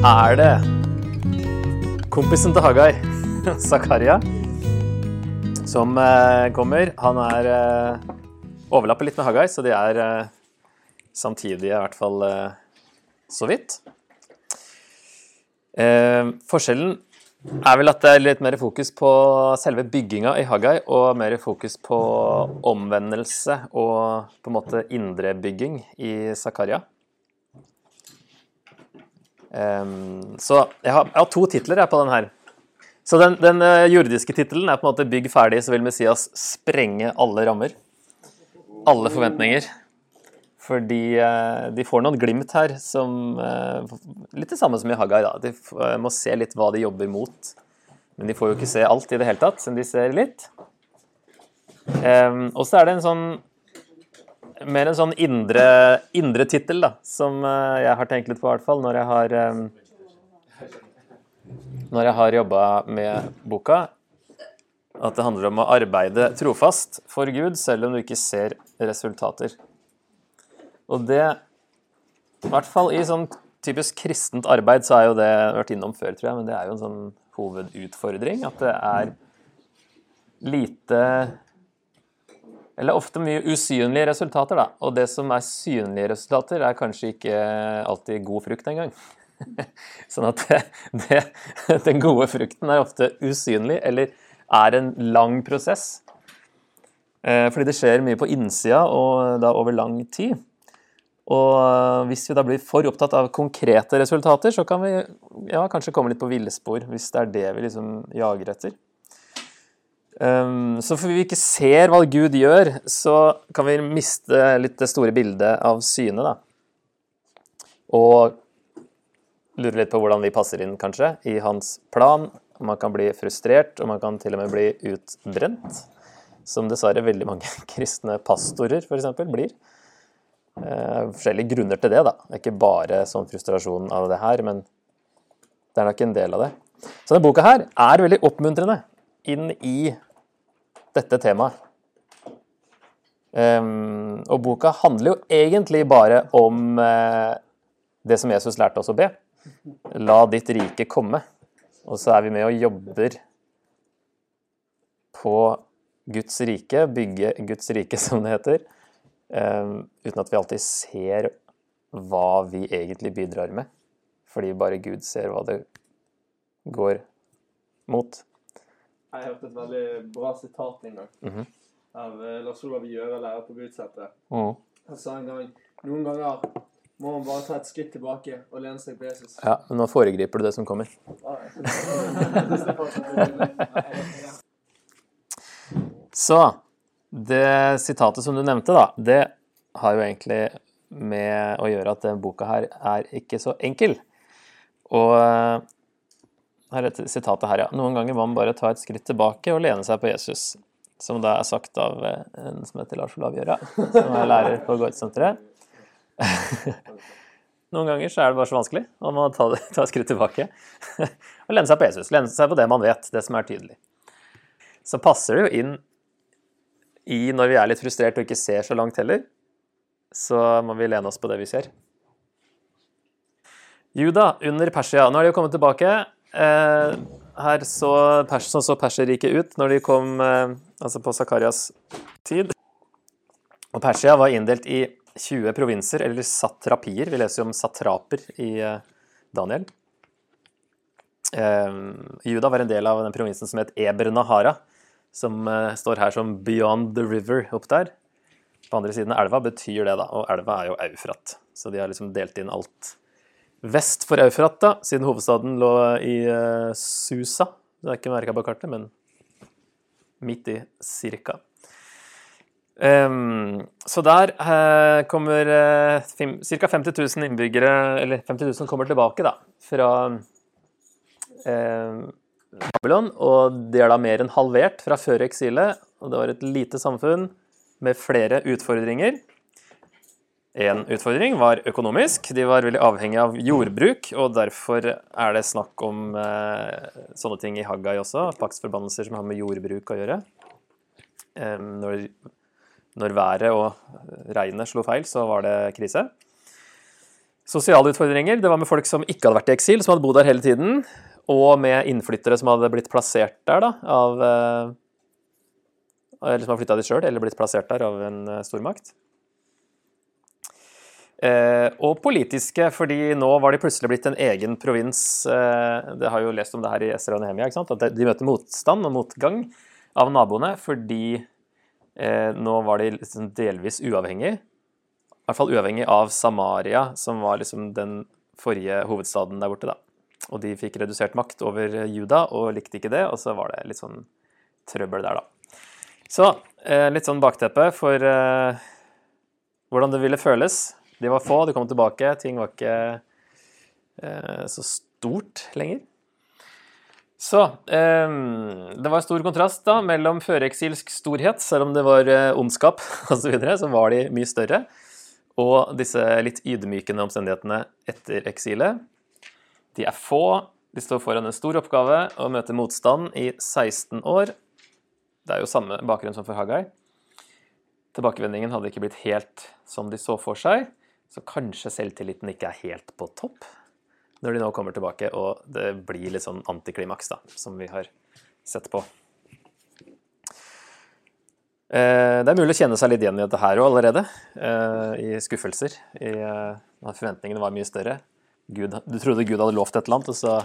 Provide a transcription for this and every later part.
Er det kompisen til Hagai, Zakaria, som eh, kommer. Han er eh, overlapper litt med Hagai, så de er eh, samtidige, i hvert fall så vidt. Forskjellen er vel at det er litt mer fokus på selve bygginga i Hagai, og mer fokus på omvendelse og på en måte indrebygging i Zakaria. Um, så jeg har, jeg har, to titler jeg på den her. Så den, den uh, jordiske tittelen er på en måte 'Bygg ferdig', så vil Messias sprenge alle rammer. Alle forventninger. Fordi uh, de får noen glimt her som uh, Litt det samme som i Hagai. da. De må se litt hva de jobber mot. Men de får jo ikke se alt i det hele tatt, men de ser litt. Um, og så er det en sånn mer en sånn indre, indre tittel, da, som eh, jeg har tenkt litt på, i hvert fall, når jeg har um, Når jeg har jobba med boka. At det handler om å arbeide trofast for Gud, selv om du ikke ser resultater. Og det I hvert fall i sånn typisk kristent arbeid så er jo det vært innom før, tror jeg, men det er jo en sånn hovedutfordring. At det er lite eller ofte mye usynlige resultater, da. Og det som er synlige resultater, er kanskje ikke alltid god frukt engang. sånn at det, det, den gode frukten er ofte usynlig, eller er en lang prosess. Eh, fordi det skjer mye på innsida, og da over lang tid. Og hvis vi da blir for opptatt av konkrete resultater, så kan vi ja, kanskje komme litt på villspor, hvis det er det vi liksom jager etter. Um, så for vi ikke ser hva Gud gjør, så kan vi miste litt det store bildet av synet, da. Og lure litt på hvordan vi passer inn, kanskje, i hans plan. Man kan bli frustrert, og man kan til og med bli utbrent. Som dessverre veldig mange kristne pastorer, f.eks., blir. Uh, forskjellige grunner til det, da. Det er ikke bare sånn frustrasjon av det her, men det er nok en del av det. Så denne boka her er veldig oppmuntrende inn i dette temaet. Um, og boka handler jo egentlig bare om uh, det som Jesus lærte oss å be. La ditt rike komme. Og så er vi med og jobber på Guds rike, bygge Guds rike, som det heter, um, uten at vi alltid ser hva vi egentlig bidrar med. Fordi bare Gud ser hva det går mot. Jeg hørte et veldig bra sitat en gang mm -hmm. av uh, Lars Olav Gjøre, lærer på Budsetet. Mm. Han sa en gang noen ganger må man bare ta et skritt tilbake og lene seg på Jesus. Ja, men nå foregriper du det som kommer. Så det sitatet som du nevnte, da, det har jo egentlig med å gjøre at denne boka her er ikke så enkel. Og her er sitatet her, ja. Noen ganger må man bare ta et skritt tilbake og lene seg på Jesus. Som da er sagt av eh, en som heter Lars Olav Gjøra, som er lærer på Gårdsenteret. Noen ganger så er det bare så vanskelig. Man må ta, ta et skritt tilbake og lene seg på Jesus. Lene seg på det man vet, det som er tydelig. Så passer det jo inn i når vi er litt frustrert og ikke ser så langt heller, så må vi lene oss på det vi ser. Juda under Persia. Nå er de jo kommet tilbake. Eh, her så, Persen så, Perserriket ut når de kom eh, altså på Zakarias tid. Og Persia var inndelt i 20 provinser, eller satrapier. Vi leser jo om satraper i eh, Daniel. Eh, Juda var en del av den provinsen som het Eber Nahara, som eh, står her som 'Beyond the River' opp der. På andre siden av elva betyr det, da, og elva er jo Eufrat. Så de har liksom delt inn alt vest for Eufrat, da, siden hovedstaden lå i uh, Susa. Det er ikke merka på kartet, men midt i cirka. Um, så der uh, kommer uh, ca. 50 000 innbyggere, eller 50 000 kommer tilbake da, fra uh, Babylon. Og de er da mer enn halvert fra før eksilet. Og det var et lite samfunn med flere utfordringer. En utfordring var økonomisk. De var veldig avhengig av jordbruk, og derfor er det snakk om eh, sånne ting i Haggai også, paktsforbannelser som har med jordbruk å gjøre. Eh, når, når, været og regnet slo feil, så var det krise. Sosiale utfordringer. Det var med folk som ikke hadde vært i eksil, som hadde bodd der hele tiden. Og med innflyttere som hadde blitt plassert der da, av eh, Eller som har flytta dit sjøl, eller blitt plassert der av en eh, stormakt. Eh, og politiske, fordi nå var de plutselig blitt en egen provins. Eh, det har jo lest om det her i Esra og Nehemia, at de møter motstand og motgang av naboene fordi eh, nå var de liksom delvis uavhengige. I hvert fall uavhengig av Samaria, som var liksom den forrige hovedstaden der borte. da. Og de fikk redusert makt over Juda og likte ikke det, og så var det litt sånn trøbbel der, da. Så litt sånn bakteppe for hvordan det ville føles de var få, de kom tilbake. Ting var ikke eh, så stort lenger. Så eh, det var stor kontrast da mellom føreksilsk storhet, selv om det var eh, ondskap osv., så, videre, så var de mye større, og disse litt ydmykende omstendighetene etter eksilet. De er få, de står foran en stor oppgave å møte motstand i 16 år. Det er jo samme bakgrunn som for Hagai. Tilbakevendingen hadde ikke blitt helt som de så for seg. Så kanskje selvtilliten ikke er helt på topp når de nå kommer tilbake, og det blir litt sånn antiklimaks, da, som vi har sett på. Eh, det er mulig å kjenne seg litt igjen i dette her òg allerede, eh, i skuffelser. I, eh, at forventningene var mye større. Gud, du trodde Gud hadde lovt et eller annet, og så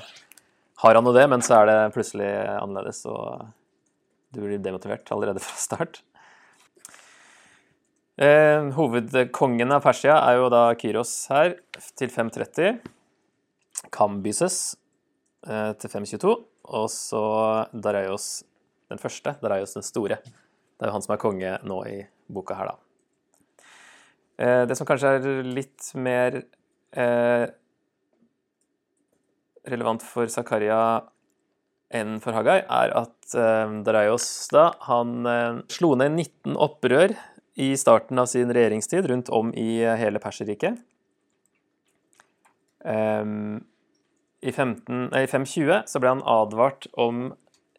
har han jo det, men så er det plutselig annerledes, og du blir demotivert allerede fra start. Eh, hovedkongen av Persia er jo da Kyros her, til 530. Kambyses eh, til 522. Og så Dareios den første, Dareios den store. Det er jo han som er konge nå i boka her, da. Eh, det som kanskje er litt mer eh, relevant for Zakaria enn for Hagai, er at eh, Dareios da, han eh, slo ned 19 opprør i starten av sin regjeringstid rundt om i hele Perserriket. Um, I 15, nei, 520 så ble han advart om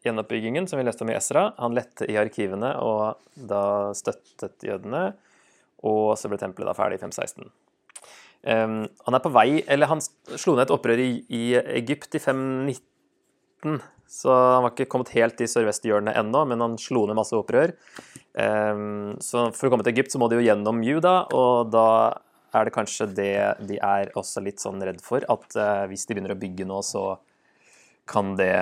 gjenoppbyggingen, som vi leste om i Esra. Han lette i arkivene og da støttet jødene. Og så ble tempelet da ferdig i 516. Um, han er på vei Eller han slo ned et opprør i, i Egypt i 519. Så han var ikke kommet helt i sørvesthjørnet ennå, men han slo ned masse opprør. Ehm, så for å komme til Egypt så må de jo gjennom Juda, og da er det kanskje det de er også litt sånn redd for, at eh, hvis de begynner å bygge nå, så kan det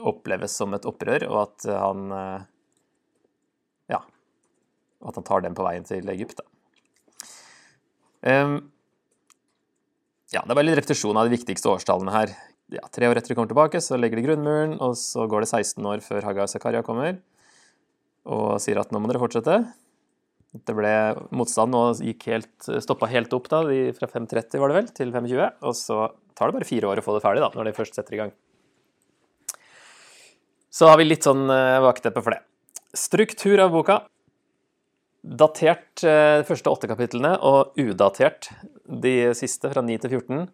oppleves som et opprør, og at han eh, Ja. At han tar dem på veien til Egypt, da. Um, ja, det er bare litt repetisjon av de viktigste årstallene her. Ja, tre år etter de kommer tilbake, så legger de grunnmuren, og så går det 16 år før Hagar Zakaria kommer og sier at nå må dere fortsette. Det ble motstand og gikk helt, stoppa helt opp da, fra 5.30 var det vel, til 5.20. Og så tar det bare fire år å få det ferdig, da, når de først setter i gang. Så har vi litt sånn bakteppe eh, for det. Struktur av boka. Datert eh, de første åtte kapitlene og udatert de siste, fra 9 til 14.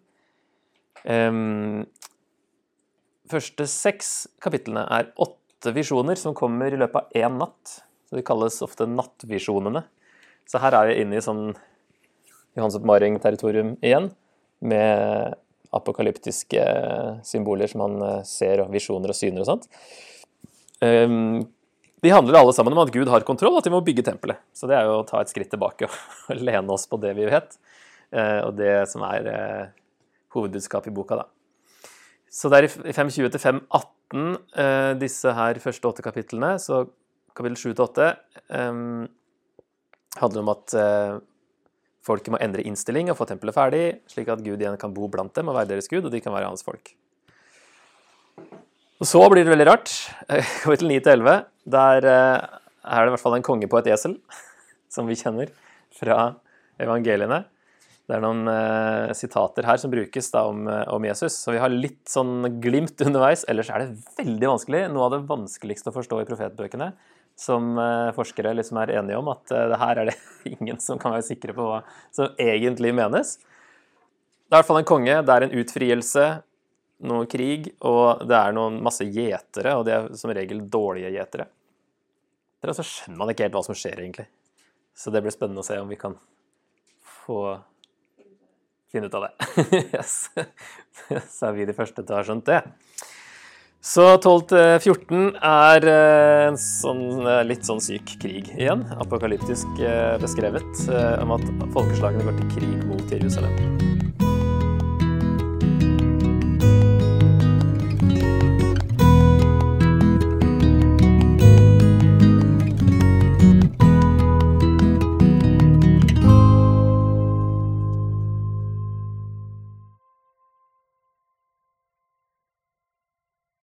Um, første seks kapitlene er åtte åtte visjoner som kommer i løpet av én natt. Så De kalles ofte nattvisjonene. Så her er vi inne i sånn Johans oppmaring-territorium igjen, med apokalyptiske symboler som man eh, ser, og visjoner og syner og sånt. Ehm, de handler alle sammen om at Gud har kontroll, og at vi må bygge tempelet. Så det er jo å ta et skritt tilbake og lene oss på det vi vet, eh, og det som er eh, hovedbudskapet i boka, da. Så det er i 520 til 518 eh, disse her første åtte kapitlene. Så kapittel 7 til 8 eh, handler om at eh, folket må endre innstilling og få tempelet ferdig, slik at Gud igjen kan bo blant dem og være deres Gud, og de kan være hans folk. Og så blir det veldig rart. Kapittel 9 til 11, der eh, er det i hvert fall en konge på et esel, som vi kjenner fra evangeliene. Det er noen eh, sitater her som brukes da om, eh, om, Jesus, så vi har litt sånn glimt underveis. Ellers er det veldig vanskelig. Noe av det vanskeligste å forstå i profetbøkene, som eh, forskere liksom er enige om, at eh, her er det ingen som kan være sikre på hva som egentlig menes. Det er i hvert fall en konge, det er en utfrielse, noe krig, og det er noen masse gjetere, og det er som regel dårlige gjetere. Så skjønner man ikke helt hva som skjer, egentlig. Så det blir spennende å se om vi kan få finne ut av det. yes. Så er vi de første til å ha skjønt det. Så 12 til 14 er eh, en sånn, eh, litt sånn syk krig igjen. Apokalyptisk eh, beskrevet om at folkeslagene går til krig mot Jerusalem.